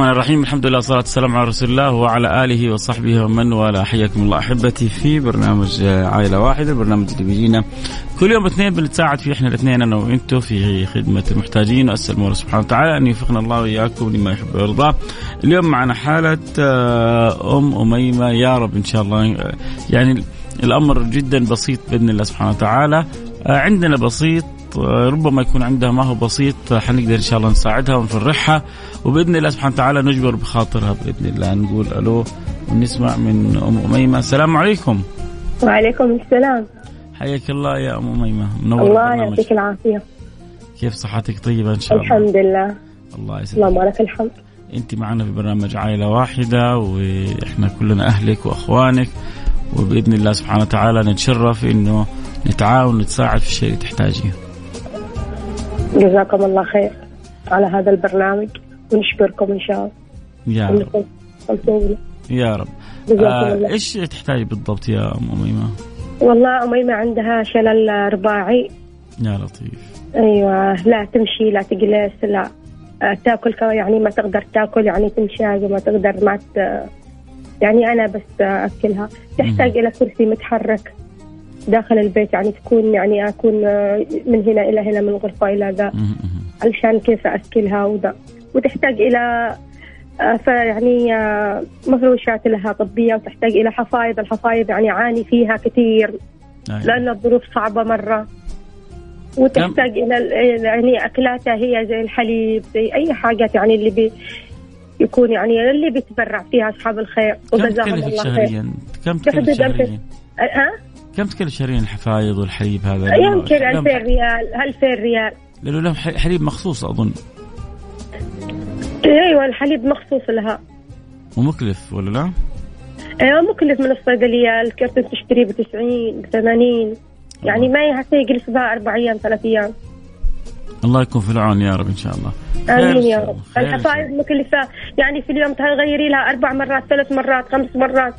الرحمن الرحيم. الحمد لله والصلاة والسلام على رسول الله وعلى آله وصحبه ومن والاه. حياكم الله أحبتي في برنامج عائلة واحدة البرنامج اللي بيجينا كل يوم اثنين بنتساعد فيه إحنا الاثنين أنا وأنتم في خدمة المحتاجين. وأسأل الله سبحانه وتعالى أن يوفقنا الله وإياكم لما يحب ويرضى. اليوم معنا حالة آه، أم أميمة. يا رب إن شاء الله يعني الأمر جدا بسيط بإذن الله سبحانه وتعالى. آه، عندنا بسيط ربما يكون عندها ما هو بسيط حنقدر إن شاء الله نساعدها ونفرحها. وبإذن الله سبحانه وتعالى نجبر بخاطرها بإذن الله. نقول ألو ونسمع من أم أميمة. السلام عليكم. وعليكم السلام. حياك الله يا أم أميمة. منور الله. يعطيك العافية. كيف صحتك طيبة إن شاء الله؟ الحمد لله. الله يسلمك اللهم لك الحمد. أنت معنا في برنامج عائلة واحدة وإحنا كلنا أهلك وأخوانك وبإذن الله سبحانه وتعالى نتشرف إنه نتعاون ونتساعد في الشيء اللي تحتاجيه جزاكم الله خير على هذا البرنامج. ونشكركم إن شاء الله. يا رب. يا رب. آه إيش تحتاجي بالضبط يا أم أميمة؟ والله أميمة عندها شلل رباعي. يا لطيف. أيوة لا تمشي لا تجلس لا. آه، تاكل يعني ما تقدر تاكل يعني تمشي ما تقدر ما ت... يعني أنا بس أكلها. تحتاج إلى كرسي متحرك داخل البيت يعني تكون يعني أكون آه، من هنا إلى هنا من غرفة إلى ذا. علشان كيف أسكلها وذا. وتحتاج إلى آه، فيعني آه، مفروشات لها طبية وتحتاج إلى حفايض الحفايض يعني عاني فيها كثير أيوة. لأن الظروف صعبة مرة وتحتاج إلى ال- يعني أكلاتها هي زي الحليب زي أي حاجات يعني اللي بي يكون يعني اللي بيتبرع فيها أصحاب الخير وجزاهم الله خير شهريا؟ كم تكلف شهريا؟ أه؟ كم تكلف شهريا الحفايض والحليب هذا؟ يمكن لهم- 2000 ريال 2000 ريال لأنه لهم حليب مخصوص أظن أيوه الحليب مخصوص لها. ومكلف ولا لا؟ أيوه مكلف من الصيدليه الكرتون تشتريه ب 90 ب 80 يعني ما يحتاج يجلس بها أربع أيام ثلاث أيام. الله يكون في العون يا رب إن شاء الله. آمين يا رب. الحفايض. مكلفة. يعني في اليوم تغيري لها أربع مرات ثلاث مرات خمس مرات.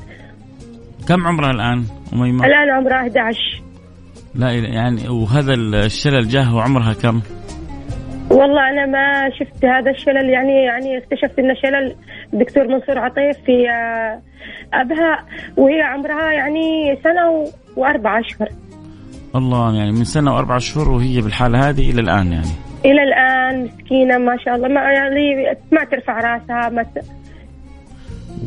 كم عمرها الآن؟ أميمة؟ الآن عمرها 11 لا يعني وهذا الشلل جاه وعمرها كم؟ والله أنا ما شفت هذا الشلل يعني يعني اكتشفت إنه شلل. الدكتور منصور عطيف في آه، أبها وهي عمرها يعني سنة وأربع أشهر. الله يعني من سنة وأربع شهور وهي بالحالة هذه إلى الآن يعني. إلى الآن مسكينة ما شاء الله. ما يعني ما ترفع راسها ما ت...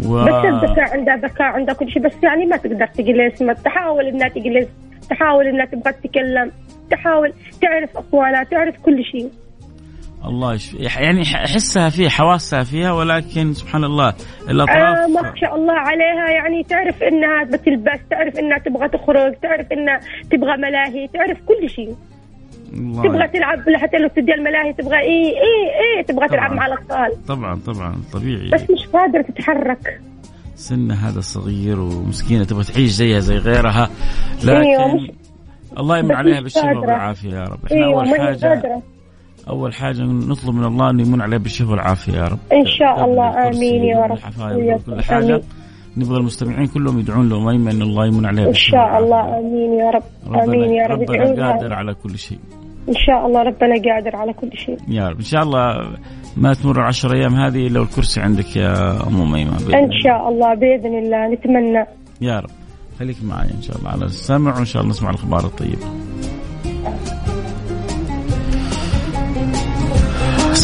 و... بس الذكاء عندها ذكاء عندها كل شيء. بس يعني ما تقدر تجلس ما تحاول إنها تجلس تحاول إنها تبغى تتكلم. تحاول تعرف اخوانها تعرف كل شيء. الله يشفي يعني احسها فيها حواسها فيها ولكن سبحان الله آه الاطراف ما شاء الله عليها. يعني تعرف إنها بتلبس تعرف إنها تبغى تخرج تعرف إنها تبغى ملاهي تعرف كل شيء. الله تبغى تلعب حتى لو تدي الملاهي تبغى إيه إيه إيه تبغى طبعاً. تلعب مع الأطفال. طبعا طبعا طبيعي. بس مش قادرة تتحرك. سنها هذا صغير ومسكينة تبغى تعيش زيها زي غيرها لكن أيوة، مش- الله يمن عليها بالشفاء. والعافيه يا رب. إحنا إيوه أول حاجة أول حاجة نطلب من الله انه يمن عليها بالشفاء والعافية يا رب. إن شاء الله آمين يا رب. وكل حاجة. آمين. نبغى المستمعين كلهم يدعون لأميمة أن الله يمن عليها إن شاء. الله آمين يا رب. آمين يا رب. ربنا قادر. على كل شيء. إن شاء الله ربنا قادر على كل شيء. يا رب. إن شاء الله ما تمر العشر أيام هذه إلا والكرسي عندك يا أم بإذن إن. شاء الله بإذن الله. نتمنى. يا رب. خليك معي إن شاء الله على السمع وإن شاء الله نسمع الأخبار الطيبة.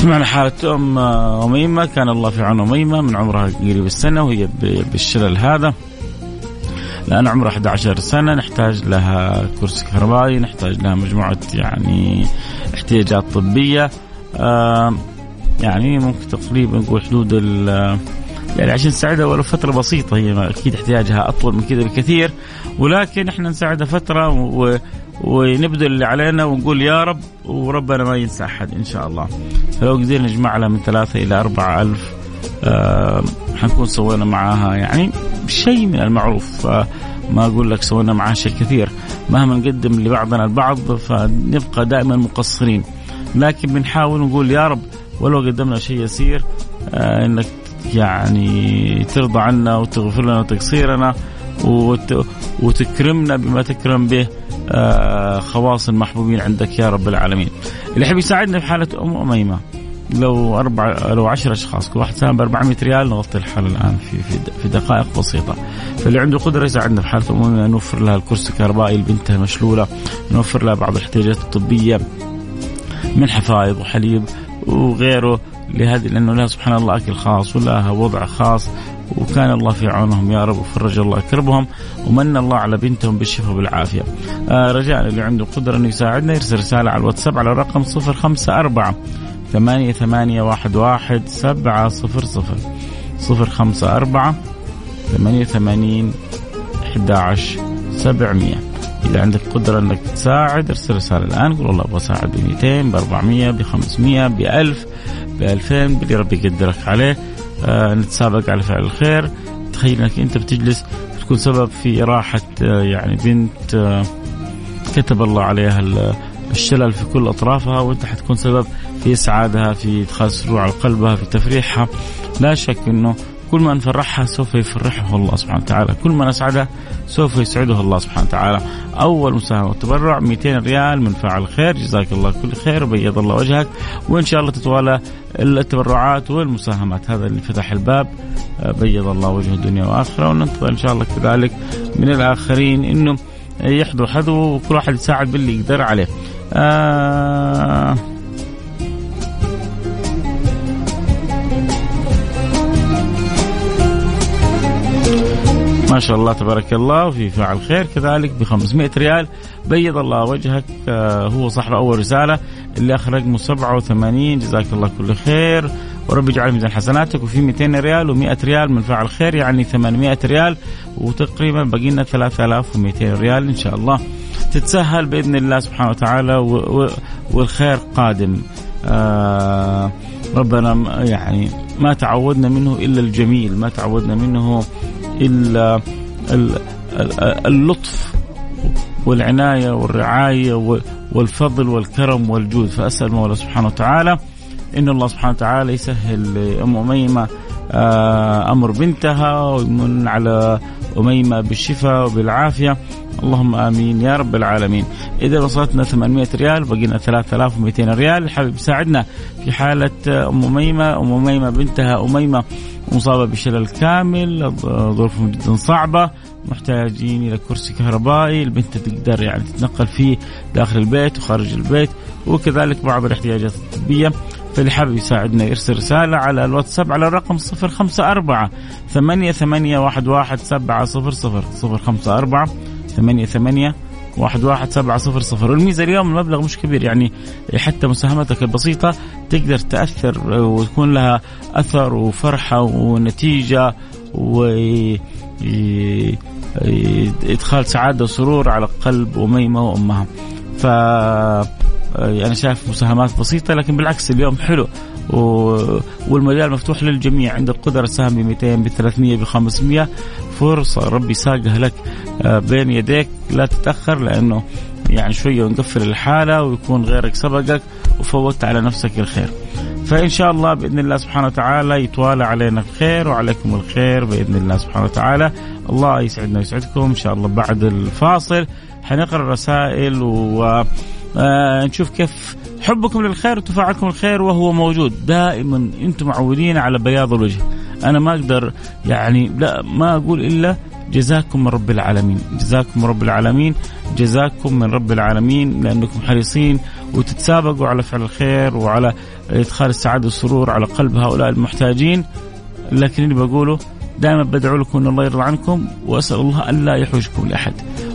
سمعنا حالة أم أميمة. كان الله في عون أميمة من عمرها قريب السنة وهي بالشلل هذا. الآن عمرها 11 سنة. نحتاج لها كرسي كهربائي نحتاج لها مجموعة يعني احتياجات طبية. يعني ممكن تقريبا نقول حدود ال يعني عشان نساعدها ولو فترة بسيطة هي أكيد احتياجها أطول من كذا بكثير. ولكن إحنا نساعدها فترة. ونبذل اللي علينا ونقول يا رب وربنا ما ينسى أحد إن شاء الله. فلو قدرنا نجمع لها من ثلاثة إلى أربعة ألف آه حنكون سوينا معاها يعني شيء من المعروف. آه ما أقول لك سوينا معاها شيء كثير. مهما نقدم لبعضنا البعض فنبقى دائما مقصرين. لكن بنحاول نقول يا رب ولو قدمنا شيء يسير آه إنك يعني ترضى عنا وتغفر لنا تقصيرنا وت... وتكرمنا بما تكرم به. خواص المحبوبين عندك يا رب العالمين. اللي يحب يساعدنا في حالة ام أميمة لو أربع لو 10 أشخاص كل واحد ساهم ب 400 ريال نغطي الحاله الآن في في دقائق بسيطة. فاللي عنده قدرة يساعدنا في حالة ام أميمة نوفر لها الكرسي الكهربائي لبنتها المشلوله، نوفر لها بعض الاحتياجات الطبية من حفايض وحليب وغيره لهذه لأنه لها سبحان الله أكل خاص ولها وضع خاص وكان الله في عونهم يا رب وفرج الله كربهم ومن الله على بنتهم بالشفاء والعافية. آه رجاء اللي عنده قدرة إنه يساعدنا يرسل رسالة على الواتساب على الرقم 054 ثمانية ثمانية واحد واحد سبعة صفر صفر صفر خمسة أربعة ثمانية ثمانين أحد عشر سبعمية إذا عندك قدرة أنك تساعد ارسل رسالة الآن قول والله أبغى أساعد ب 200 ب 400 ب 500 ب 1000 ب 2000 باللي ربي يقدرك عليه. آه نتسابق على فعل الخير. تخيل أنك أنت بتجلس تكون سبب في راحة آه يعني بنت آه كتب الله عليها ال- الشلل في كل أطرافها وأنت حتكون سبب في إسعادها في إدخال سرور على قلبها في تفريحها. لا شك إنه كل ما نفرحها سوف يفرحه الله سبحانه وتعالى. كل ما نسعدها سوف يسعده الله سبحانه وتعالى. أول مساهمة تبرع 200 ريال من فاعل خير. جزاك الله كل خير وبيض الله وجهك. وإن شاء الله تتوالى التبرعات والمساهمات. هذا اللي فتح الباب. بيض الله وجه الدنيا وآخرة. وننتظر إن شاء الله كذلك من الآخرين إنه يحضر حذو وكل واحد يساعد باللي يقدر عليه. آه ما شاء الله تبارك الله وفي فاعل خير كذلك ب 500 ريال. بيض الله وجهك آه هو صاحب أول رسالة اللي اخر رقمه 87 جزاك الله كل خير. ورب يجعل ميزان حسناتك وفي 200 ريال و100 ريال من فاعل خير يعني 800 ريال. وتقريبا باقي لنا 3200 ريال إن شاء الله. تتسهل بإذن الله سبحانه وتعالى والخير قادم. آه ربنا يعني ما تعودنا منه إلا الجميل ما تعودنا منه إلا ال- ال- اللطف والعناية والرعاية والفضل والكرم والجود. فأسأل مولى سبحانه وتعالى إن الله سبحانه وتعالى يسهل لأم أميمة أمر بنتها ويمن على أميمة بالشفاء وبالعافية. اللهم آمين يا رب العالمين. إذا وصلتنا 800 ريال بقينا 3200 ريال، الحبيب يساعدنا في حالة أم أميمة، أم أميمة بنتها أميمة مصابة بشلل كامل، ظروفهم جدا صعبة، محتاجين إلى كرسي كهربائي، البنت تقدر يعني تتنقل فيه داخل البيت وخارج البيت، وكذلك بعض الاحتياجات الطبية. فاللي حابب يساعدنا يرسل رسالة على الواتساب على الرقم 054 ثمانية ثمانية واحد واحد سبعة صفر صفر صفر خمسة أربعة ثمانية ثمانية واحد واحد سبعة صفر صفر. والميزة اليوم المبلغ مش كبير يعني حتى مساهمتك البسيطة تقدر تأثر ويكون لها أثر وفرحة ونتيجة و إدخال سعادة وسرور على قلب أميمة وأمها. ف أنا شايف مساهمات بسيطة لكن بالعكس اليوم حلو. والمجال مفتوح للجميع. عندك قدرة سهم ب 200 ب 300 ب 500 فرصة ربي ساقها لك آه، بين يديك. لا تتأخر لأنه يعني شوية ونقفل الحالة ويكون غيرك سبقك وفوتت على نفسك الخير. فإن شاء الله بإذن الله سبحانه وتعالى يتوالى علينا الخير وعليكم الخير بإذن الله سبحانه وتعالى. الله يسعدنا ويسعدكم. إن شاء الله بعد الفاصل حنقرأ الرسائل ونشوف آه، كيف حبكم للخير وتفاعلكم الخير وهو موجود. دائما أنتم معودين على بياض الوجه. أنا ما أقدر يعني لا ما أقول إلا جزاكم من رب العالمين. جزاكم من رب العالمين. جزاكم من رب العالمين لأنكم حريصين وتتسابقوا على فعل الخير وعلى إدخال السعادة والسرور على قلب هؤلاء المحتاجين. لكن اللي بقوله دائما بدعو لكم أن الله يرضى عنكم وأسأل الله الا يحوجكم لأحد.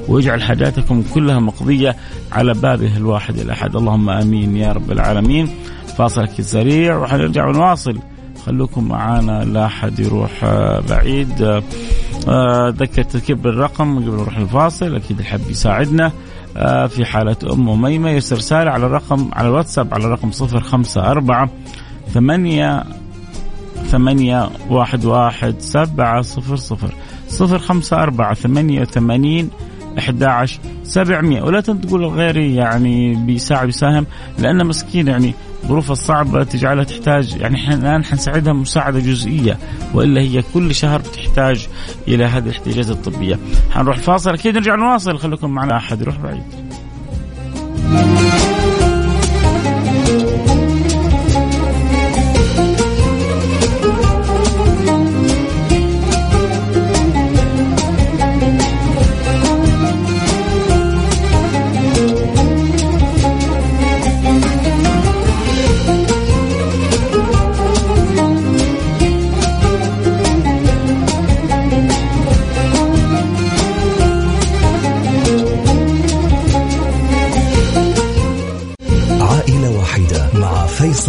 ويجعل حاجاتكم كلها مقضية على بابه الواحد الأحد. اللهم آمين يا رب العالمين. فاصل سريع وحنرجع ونواصل. خلوكم معانا لا أحد يروح آه، بعيد. آه، ذكر تركيب بالرقم قبل نروح الفاصل. أكيد الحب يساعدنا. آه، في حالة أم أميمة يرسل رسالة على الرقم على الواتساب على الرقم صفر خمسة أربعة ثمانية ثمانية واحد واحد سبعة صفر صفر. صفر خمسة أربعة ثمانية وثمانين 11 700 ولا تقول غيري يعني بيساعد يساهم لأن مسكين يعني ظروفها الصعبة تجعلها تحتاج يعني إحنا الآن حنساعدها مساعدة جزئية وإلا هي كل شهر بتحتاج إلى هذه الاحتياجات الطبية. حنروح الفاصل أكيد نرجع نواصل خليكم معنا أحد يروح بعيد.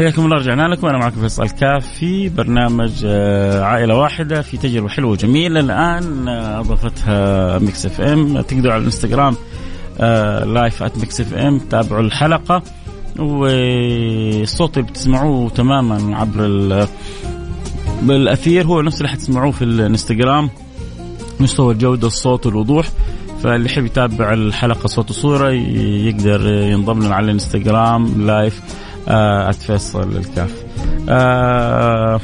حياكم الله رجعنا لكم. أنا معكم فيصل كاف في برنامج آه، عائلة واحدة في تجربة حلوة وجميلة. الآن آه، اضافتها Mix FM. تقدروا على الإنستغرام live at Mix FM. تابعوا الحلقة. والصوت اللي بتسمعوه تماما عبر بالأثير هو نفس اللي حتسمعوه في الإنستغرام. مستوى الجودة الصوت والوضوح فاللي يحب يتابع الحلقة صوت وصورة يقدر ينضم لنا على الإنستغرام live آه فيصل الكاف آه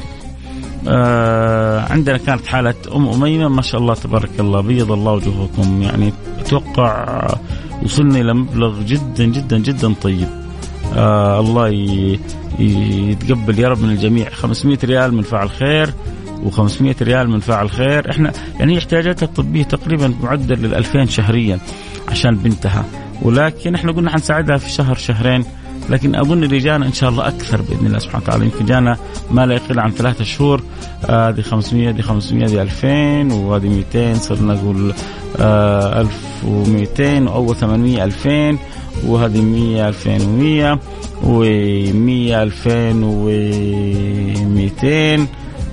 آه عندنا كانت حالة أم أميمة ما شاء الله تبارك الله بيض الله وجوهكم يعني أتوقع وصلنا إلى مبلغ جدا جدا جدا طيب. آه الله يتقبل يا رب من الجميع. 500 ريال من فاعل خير و500 ريال من فاعل خير. إحنا يعني احتياجاتها الطبية تقريبا معدل لل 2000 شهريا عشان بنتها. ولكن إحنا قلنا حنساعدها في شهر شهرين. لكن أظن اللي جانا إن شاء الله أكثر بإذن الله سبحانه وتعالى. يمكن جانا ما لا يقل عن ثلاثة شهور. هذه 500 هذه 500 هذه 2000 وهذه 200 صرنا نقول 1200 وأول 800 2000 وهذه 100 2100 و100 2200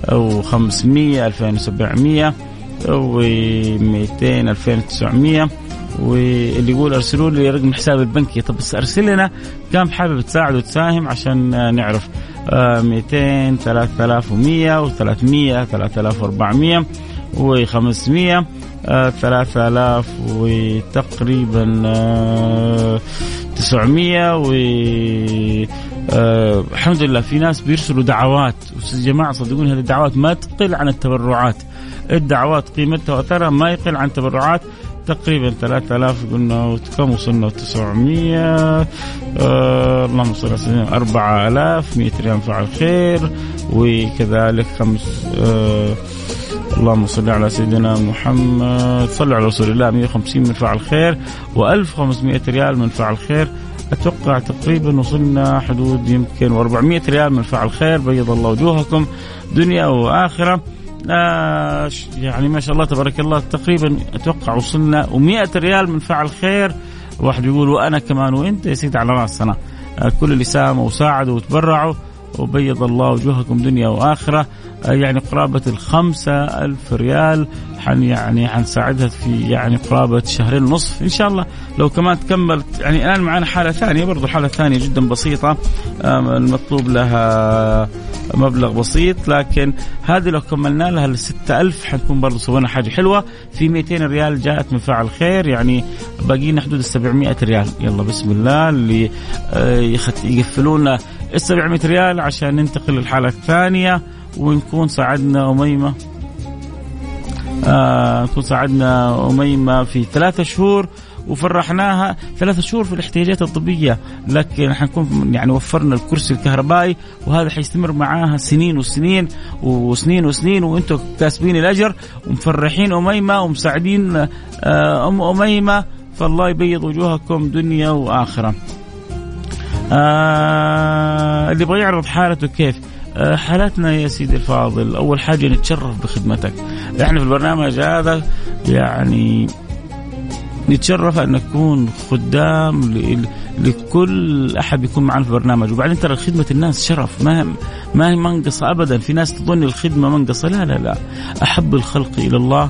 و500 2700 و200 2900 واللي يقول أرسلوا لي رقم حساب البنكي. طب بس أرسل لنا كم حابب تساعد وتساهم عشان نعرف. 200 3100 و300 3400 و500 3000 وتقريبا 900 و آه الحمد لله في ناس بيرسلوا دعوات. يا جماعة صدقوني هذه الدعوات ما تقل عن التبرعات. الدعوات قيمتها وأثرها ما يقل عن تبرعات تقريبا 3000 قلنا كم وصلنا؟ 900 آه اللهم صل على سيدنا 4100 ريال فعل خير وكذلك خمس آه اللهم صل على سيدنا محمد. صل على رسول الله. 150 من فعل خير و1500 ريال من فعل خير أتوقع تقريبا وصلنا حدود يمكن و400 ريال من فعل خير بيض الله وجوهكم. دنيا وآخرة. يعني ما شاء الله تبارك الله تقريبا أتوقع وصلنا و100 ريال من فعل خير. واحد يقول وأنا كمان وأنت يا سيدي على رأسنا. آه كل اللي ساهموا وساعدوا وتبرعوا. وبيض الله وجوهكم دنيا وآخرة. يعني قرابة الخمسة ألف ريال. حن يعني حنساعدها في يعني قرابة شهرين ونصف. إن شاء الله لو كمان تكمل يعني الآن معنا حالة ثانية برضو حالة ثانية جدا بسيطة. المطلوب لها مبلغ بسيط لكن هذه لو كملنا لها ال 6000 حنكون برضو سوينا حاجة حلوة. في 200 ريال جاءت من فاعل خير يعني باقينا حدود ال 700 ريال. يلا بسم الله. اللي يقفلونا ال 700 ريال عشان ننتقل للحالة الثانية ونكون ساعدنا أميمة. آه نكون ساعدنا أميمة في ثلاثة شهور وفرحناها. ثلاثة شهور في الاحتياجات الطبية لكن حنكون يعني وفرنا الكرسي الكهربائي وهذا حيستمر معاها سنين وسنين وسنين وسنين وأنتم كاسبين الأجر ومفرحين أميمة ومساعدين آه أم أميمة. فالله يبيض وجوهكم دنيا وآخرة. آه اللي يبغى يعرض حالته كيف؟ حالتنا يا سيدي الفاضل. أول حاجة نتشرف بخدمتك. إحنا في البرنامج هذا يعني نتشرف أن نكون خدام لكل أحد يكون معنا في البرنامج. وبعدين ترى خدمة الناس شرف. ما ما هي منقصة ابدا. في ناس تظن الخدمة منقصة. لا لا لا. أحب الخلق إلى الله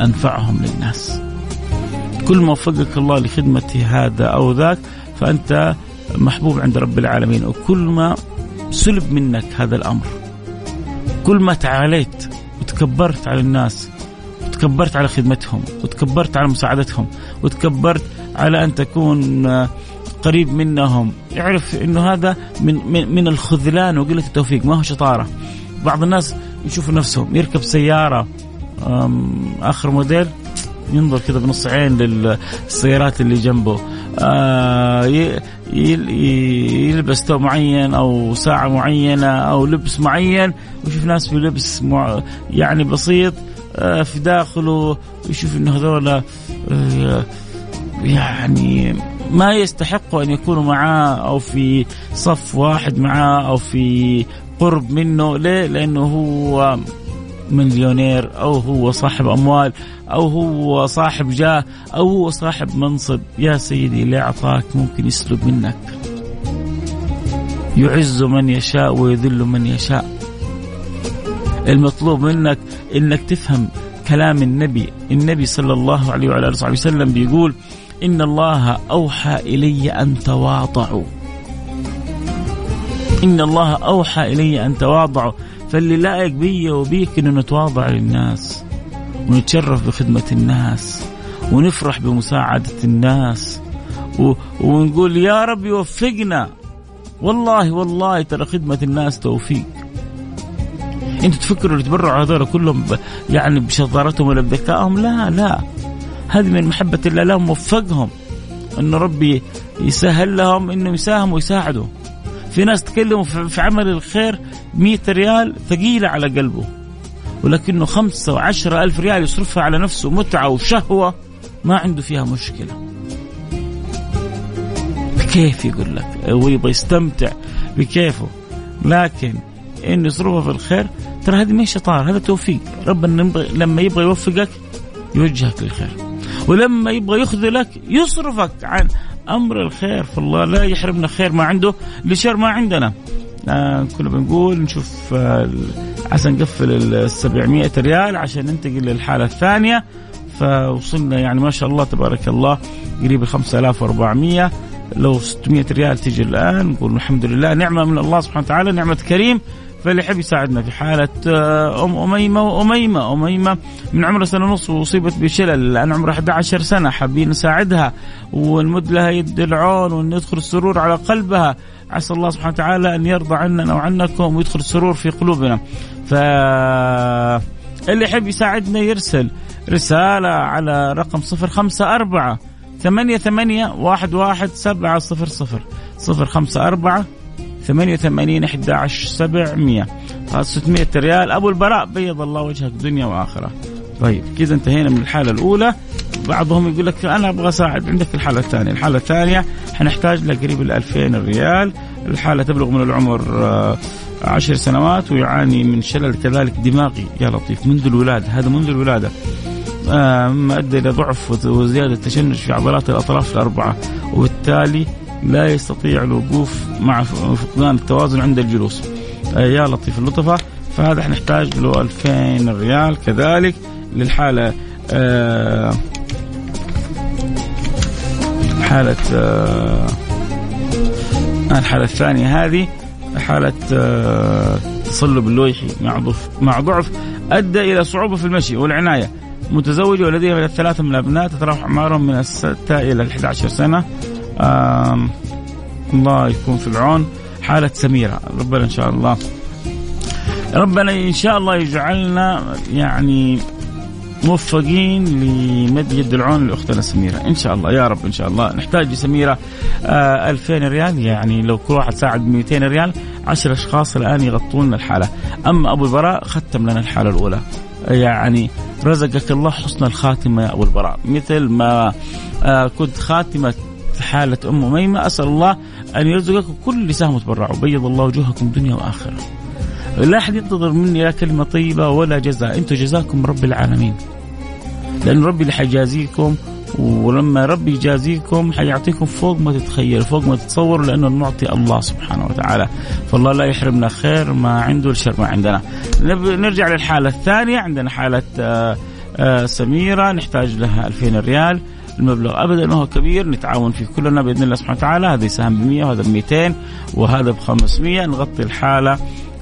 أنفعهم للناس. كل ما وفقك الله لخدمة هذا أو ذاك فأنت محبوب عند رب العالمين وكل ما سلب منك هذا الأمر كل ما تعاليت وتكبرت على الناس وتكبرت على خدمتهم وتكبرت على مساعدتهم وتكبرت على أن تكون قريب منهم. اعرف إنه هذا من من, من الخذلان وقلة التوفيق ما هو شطارة. بعض الناس يشوفوا نفسهم يركب سيارة آخر موديل ينظر كذا بنص عين للسيارات اللي جنبه. يلبس ثوب معين أو ساعة معينة أو لبس معين ويشوف ناس في لبس يعني بسيط آه في داخله يشوف انه هذول آه يعني ما يستحقوا أن يكونوا معاه أو في صف واحد معاه أو في قرب منه ليه؟ لأنه هو مليونير أو هو صاحب أموال أو هو صاحب جاه أو هو صاحب منصب. يا سيدي اللي أعطاك ممكن يسلب منك. يعز من يشاء ويذل من يشاء. المطلوب منك إنك تفهم كلام النبي. النبي صلى الله عليه وعلى آله وسلم بيقول إن الله أوحى إلي أن تواضعوا. إن الله أوحى إلي أن تواضعوا. فاللي لائق بي وبيك إنه نتواضع للناس ونتشرف بخدمة الناس ونفرح بمساعدة الناس و... ونقول يا رب يوفقنا والله والله ترى خدمة الناس توفيق. إنتوا تفكروا اللي تبرعوا هذول كلهم ب... يعني بشطارتهم ولا بذكائهم؟ لا لا. هذه من محبة الله لهم وفقهم أن ربي يسهل لهم أنهم يساهموا ويساعدوا. في ناس تكلموا في عمل الخير مئة ريال ثقيلة على قلبه ولكنه خمسة وعشرة ألف ريال يصرفها على نفسه متعة وشهوة ما عنده فيها مشكلة. بكيف يقول لك؟ ويبغى يستمتع بكيفه لكن انه يصرفها في الخير ترى هذه ما شطارة هذا توفيق. ربنا لما يبغى يوفقك يوجهك للخير. ولما يبغى يخذلك يصرفك عن أمر الخير فالله لا يحرمنا خير ما عنده لشر ما عندنا. آه كنا بنقول نشوف آه عشان نقفل ال 700 ريال عشان ننتقل للحالة الثانية. فوصلنا يعني ما شاء الله تبارك الله قريب 5400 لو 600 ريال تجي الآن نقول الحمد لله نعمة من الله سبحانه وتعالى نعمة كريم. فاللي يحب يساعدنا في حالة أم أميمة وأميمة. أميمة من عمرها سنة ونص وأصيبت بشلل. الآن عمرها 11 سنة. حابين نساعدها. ونمد لها يد العون وأن يدخل السرور على قلبها. عسى الله سبحانه وتعالى أن يرضى عننا وعنكم ويدخل السرور في قلوبنا. ف اللي يحب يساعدنا يرسل رسالة على رقم صفر خمسة أربعة ثمانية ثمانية واحد واحد سبعة صفر صفر. صفر خمسة أربعة ثمانية وثمانين أحد عشر سبعمية. ستمائة ريال. أبو البراء بيض الله وجهك دنيا وآخرة. طيب كذا انتهينا من الحالة الأولى. بعضهم يقول لك أنا أبغى أساعد عندك الحالة الثانية. الحالة الثانية حنحتاج لقريب ال 2000 ريال. الحالة تبلغ من العمر آه، عشر سنوات ويعاني من شلل كذلك دماغي. يا لطيف منذ الولادة هذا منذ الولادة. مما آه، أدى إلى ضعف وزيادة تشنج في عضلات الأطراف الأربعة. وبالتالي لا يستطيع الوقوف مع فقدان التوازن عند الجلوس. آه، يا لطيف اللطفة. فهذا حنحتاج له 2000 ريال كذلك للحالة آه حالة آه الحالة الثانية هذه حالة آه تصلب اللويحي مع ضعف مع ضعف أدى إلى صعوبة في المشي والعناية. متزوجة ولديها الثلاثة من الأبناء تتراوح أعمارهم من الستة إلى ال 11 سنة. آه الله يكون في العون. حالة سميرة. ربنا إن شاء الله. ربنا إن شاء الله يجعلنا يعني موفقين لمد يد العون لأختنا سميرة. إن شاء الله. يا رب إن شاء الله. نحتاج لسميرة آه 2000 ريال. يعني لو كل واحد ساعد ب 200 ريال 10 أشخاص الآن يغطون الحالة. أما أبو البراء ختم لنا الحالة الأولى. يعني رزقك الله حسن الخاتمة يا أبو البراء. مثل ما آه كنت خاتمة حالة أم أميمة. أسأل الله أن يرزقك كل ساهموا تبرعوا بيض الله وجوهكم دنيا وآخرة. لا أحد ينتظر مني لا كلمة طيبة ولا جزاء. أنتم جزاكم رب العالمين. لأن ربي اللي حيجازيكم ولما ربي يجازيكم حيعطيكم فوق ما تتخيل فوق ما تتصور لأنه المعطي الله سبحانه وتعالى. فالله لا يحرمنا خير ما عنده الشر ما عندنا. نرجع للحالة الثانية. عندنا حالة آه، آه، سميرة. نحتاج لها 2000 ريال. المبلغ أبدا ما هو كبير نتعاون فيه كلنا بإذن الله سبحانه وتعالى. هذا يساهم ب 100 وهذا ب 200 وهذا ب 500 نغطي الحالة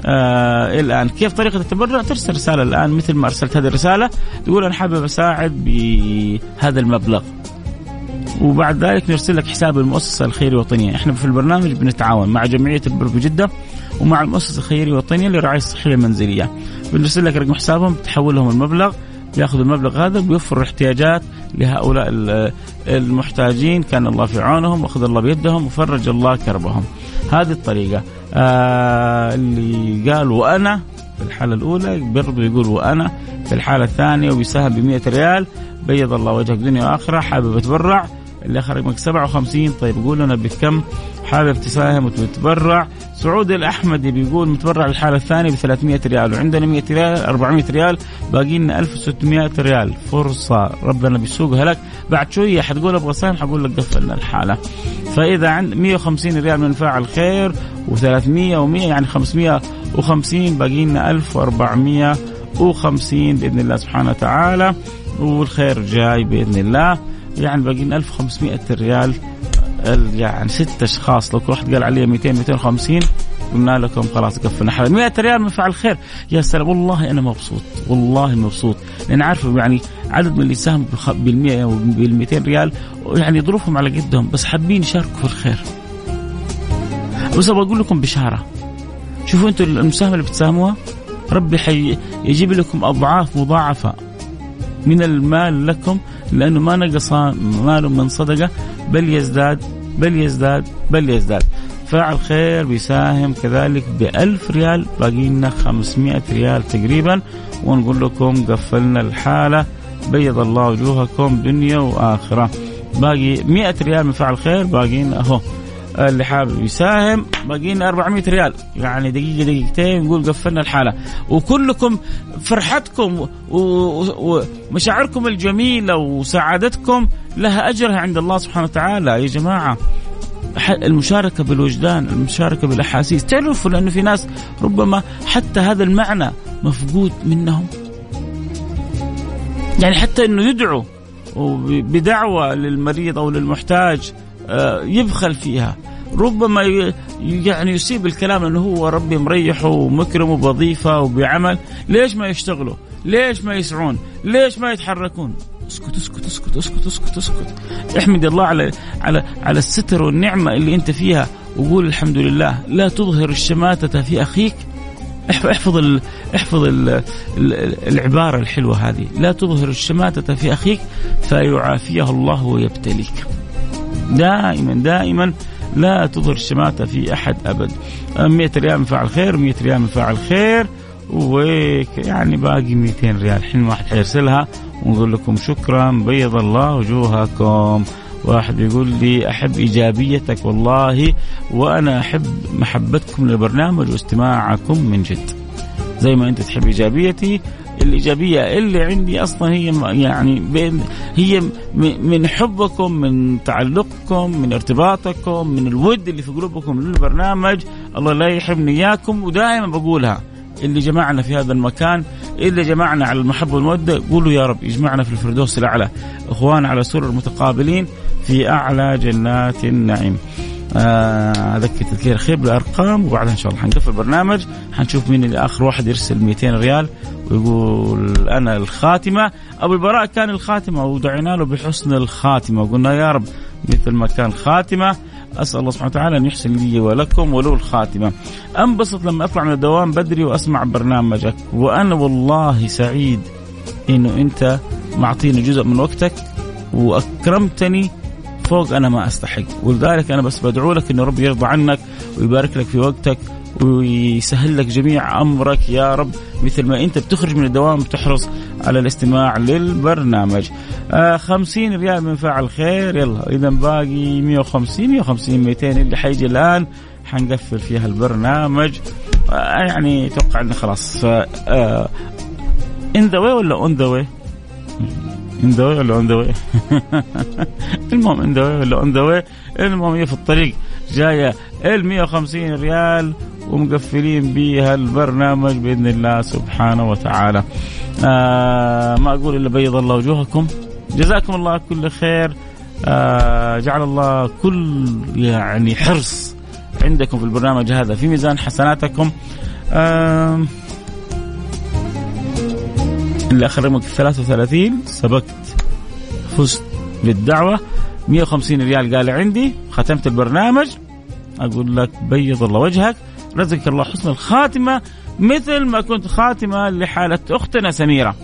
آه الآن. كيف طريقة التبرع؟ ترسل رسالة الآن مثل ما أرسلت هذه الرسالة. تقول أنا حابب أساعد بهذا المبلغ. وبعد ذلك نرسل لك حساب المؤسسة الخيرية الوطنيه، إحنا في البرنامج بنتعاون مع جمعية البر بجده ومع المؤسسة الخيرية الوطنيه للرعايه الصحية المنزلية. بنرسل لك رقم حسابهم تحول لهم المبلغ. ياخذ المبلغ هذا بيوفر احتياجات لهؤلاء المحتاجين. كان الله في عونهم وأخذ الله بيدهم وفرج الله كربهم. هذه الطريقة. آه اللي قال وأنا في الحالة الأولى برضو يقول وأنا في الحالة الثانية وبيساهم ب 100 ريال. بيض الله وجهك دنيا وآخرة حابب أتبرع. اللي خرج 57 طيب قول لنا بكم حابب تساهم وتتبرع سعود الاحمدي بيقول متبرع الحالة الثانية ب 300 ريال وعندنا 100 ريال 400 ريال باقي لنا 1600 ريال. فرصة ربنا بيسوقها لك. بعد شوية حتقول أبغى اساهم حقول لك قفلنا الحالة. فإذا عند 150 ريال من فاعل خير و300 و100 يعني 550 باقي لنا 1450 بإذن الله سبحانه وتعالى. والخير جاي بإذن الله. يعني باقي لنا 1500 ريال. يعني ست أشخاص لو كل واحد قال علي 200 250 قلنا لكم خلاص قفلنا. حلقه 100 ريال من فعل خير. يا سلام والله أنا مبسوط والله مبسوط. لأن عارف يعني عدد من اللي ساهم بال 100 وبال 200 ريال يعني ظروفهم على قدهم بس حابين يشاركوا في الخير. بس أبغى أقول لكم بشارة. شوفوا أنتم المساهمة اللي بتساهموها. ربي حي يجيب لكم أضعاف مضاعفة. من المال لكم لأنه ما نقص مال من صدقة بل يزداد بل يزداد بل يزداد. فاعل خير بيساهم كذلك بألف ريال باقي لنا 500 ريال تقريبا. ونقول لكم قفلنا الحالة بيض الله وجوهكم دنيا وآخرة. باقي 100 ريال من فعل خير باقي لنا أهو اللي حابب يساهم باقي لنا 400 ريال. يعني دقيقة دقيقتين نقول قفلنا الحالة. وكلكم فرحتكم ومشاعركم الجميلة وسعادتكم لها أجرها عند الله سبحانه وتعالى. يا جماعة المشاركة بالوجدان المشاركة بالأحاسيس. تعرفوا لأنه في ناس ربما حتى هذا المعنى مفقود منهم. يعني حتى أنه يدعو بدعوة للمريض أو للمحتاج. يبخل فيها. ربما يعني يصيب الكلام انه هو ربي مريحه ومكرمه بوظيفه وبعمل. ليش ما يشتغلوا؟ ليش ما يسعون؟ ليش ما يتحركون؟ اسكت اسكت اسكت اسكت اسكت اسكت. احمد الله على على على الستر والنعمة اللي أنت فيها وقول الحمد لله. لا تظهر الشماتة في أخيك. احفظ ال احفظ ال ال العبارة الحلوة هذه. لا تظهر الشماتة في أخيك فيعافيه الله ويبتليك. دائما دائما لا تظهر الشماتة في أحد أبد. 100 ريال من فاعل خير 100 ريال من فاعل خير ويعني باقي 200 ريال. الحين واحد حيرسلها ونقول لكم شكرا بيض الله وجوهكم. واحد يقول لي أحب إيجابيتك والله وأنا أحب محبتكم للبرنامج واستماعكم من جد. زي ما أنت تحب إيجابيتي الإيجابية اللي عندي أصلا هي يعني بين هي من حبكم من تعلقكم من ارتباطكم من الود اللي في قلوبكم للبرنامج. الله لا يحرمني إياكم ودائما بقولها. اللي جمعنا في هذا المكان اللي جمعنا على المحبه والموده قولوا يا رب يجمعنا في الفردوس الأعلى. إخوان على سرر متقابلين في أعلى جنات النعيم. اذكر تذكير خير بالأرقام وبعدها إن شاء الله حنقفل البرنامج. حنشوف مين اللي آخر واحد يرسل 200 ريال ويقول أنا الخاتمة. أبو البراء كان الخاتمة ودعينا له بحسن الخاتمة. وقلنا يا رب مثل ما كان خاتمة أسأل الله سبحانه وتعالى أن يحسن لي ولكم ولو الخاتمة. أنبسط لما أطلع من الدوام بدري وأسمع برنامجك. وأنا والله سعيد إنه أنت معطيني جزء من وقتك وأكرمتني فوق أنا ما أستحق ولذلك أنا بس بدعو لك انه رب يرضى عنك ويبارك لك في وقتك ويسهل لك جميع أمرك يا رب مثل ما أنت بتخرج من الدوام بتحرص على الاستماع للبرنامج. آه 50 ريال من فاعل خير يلا إذا باقي 150 150 200 اللي حيجي الآن حنقفل فيها البرنامج آه يعني أتوقع انه خلاص آه in the ولا on the way؟ in the ولا on the way؟ المهم in the ولا on the way المهم هي في الطريق جاية ال 150 ريال ومقفلين بها البرنامج بإذن الله سبحانه وتعالى. آه ما أقول إلا بيض الله وجوهكم. جزاكم الله كل خير. آه جعل الله كل يعني حرص عندكم في البرنامج هذا. في ميزان حسناتكم. آه اللي آخر رقمك 33 سبقت فزت بالدعوة 150 ريال قال عندي ختمت البرنامج أقول لك بيض الله وجهك رزقك الله حسن الخاتمة مثل ما كنت خاتمة لحالة أختنا سميرة.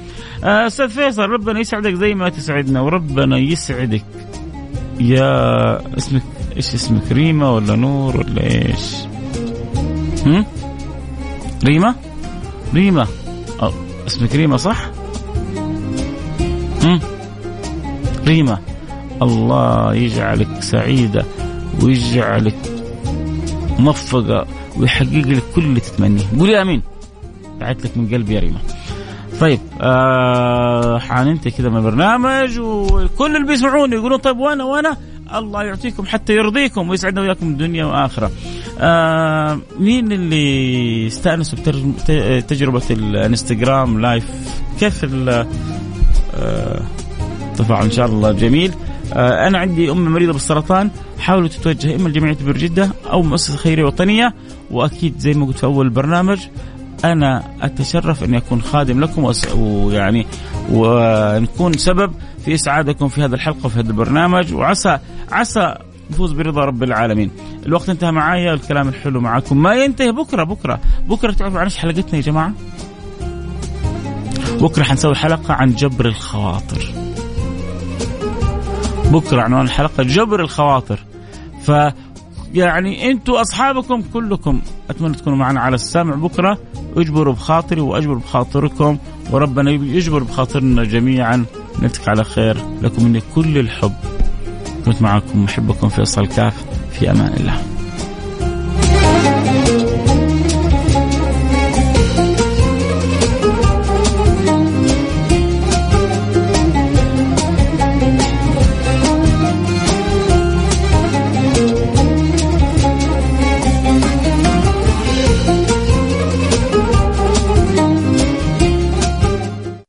آه، أستاذ فيصل ربنا يسعدك زي ما تسعدنا وربنا يسعدك يا اسمك إيش اسمك ريما ولا نور ولا إيش؟ هم؟ ريما؟ ريما أو اسمك ريما صح؟ ريما الله يجعلك سعيدة ويجعلك موفقة ويحقق لك كل اللي تتمنيه قولي آمين دعيت لك من قلبي يا ريما طيب آه حننتهي كذا من البرنامج وكل اللي بيسمعوني يقولون طيب وأنا وأنا الله يعطيكم حتى يرضيكم ويسعدنا وياكم الدنيا وآخرة. آه مين اللي استانسوا بتجربه الانستغرام لايف؟ كيف آه طبعا إن شاء الله. جميل. آه أنا عندي أم مريضة بالسرطان. حاولوا تتوجه إما لجمعية بر جده أو مؤسسة خيرية وطنية. وأكيد زي ما قلت في أول البرنامج أنا أتشرف اني أكون خادم لكم ويعني ونكون سبب في إسعادكم في هذه الحلقة وفي هذا البرنامج. وعسى عسى نفوز برضا رب العالمين. الوقت انتهى معايا. الكلام الحلو معكم ما ينتهي. بكره بكرة. بكرة تعرفوا عن إيش حلقتنا يا جماعة؟ بكرة حنسوي حلقة عن جبر الخواطر. بكرة عنوان الحلقة جبر الخواطر. ف يعني أنتم أصحابكم كلكم أتمنى تكونوا معنا على السمع بكرة. اجبروا بخاطري وأجبر بخاطركم وربنا يجبر بخاطرنا جميعا. نلتقي على خير. لكم مني كل الحب. كنت معكم محبكم فيصل كاف. في أمان الله.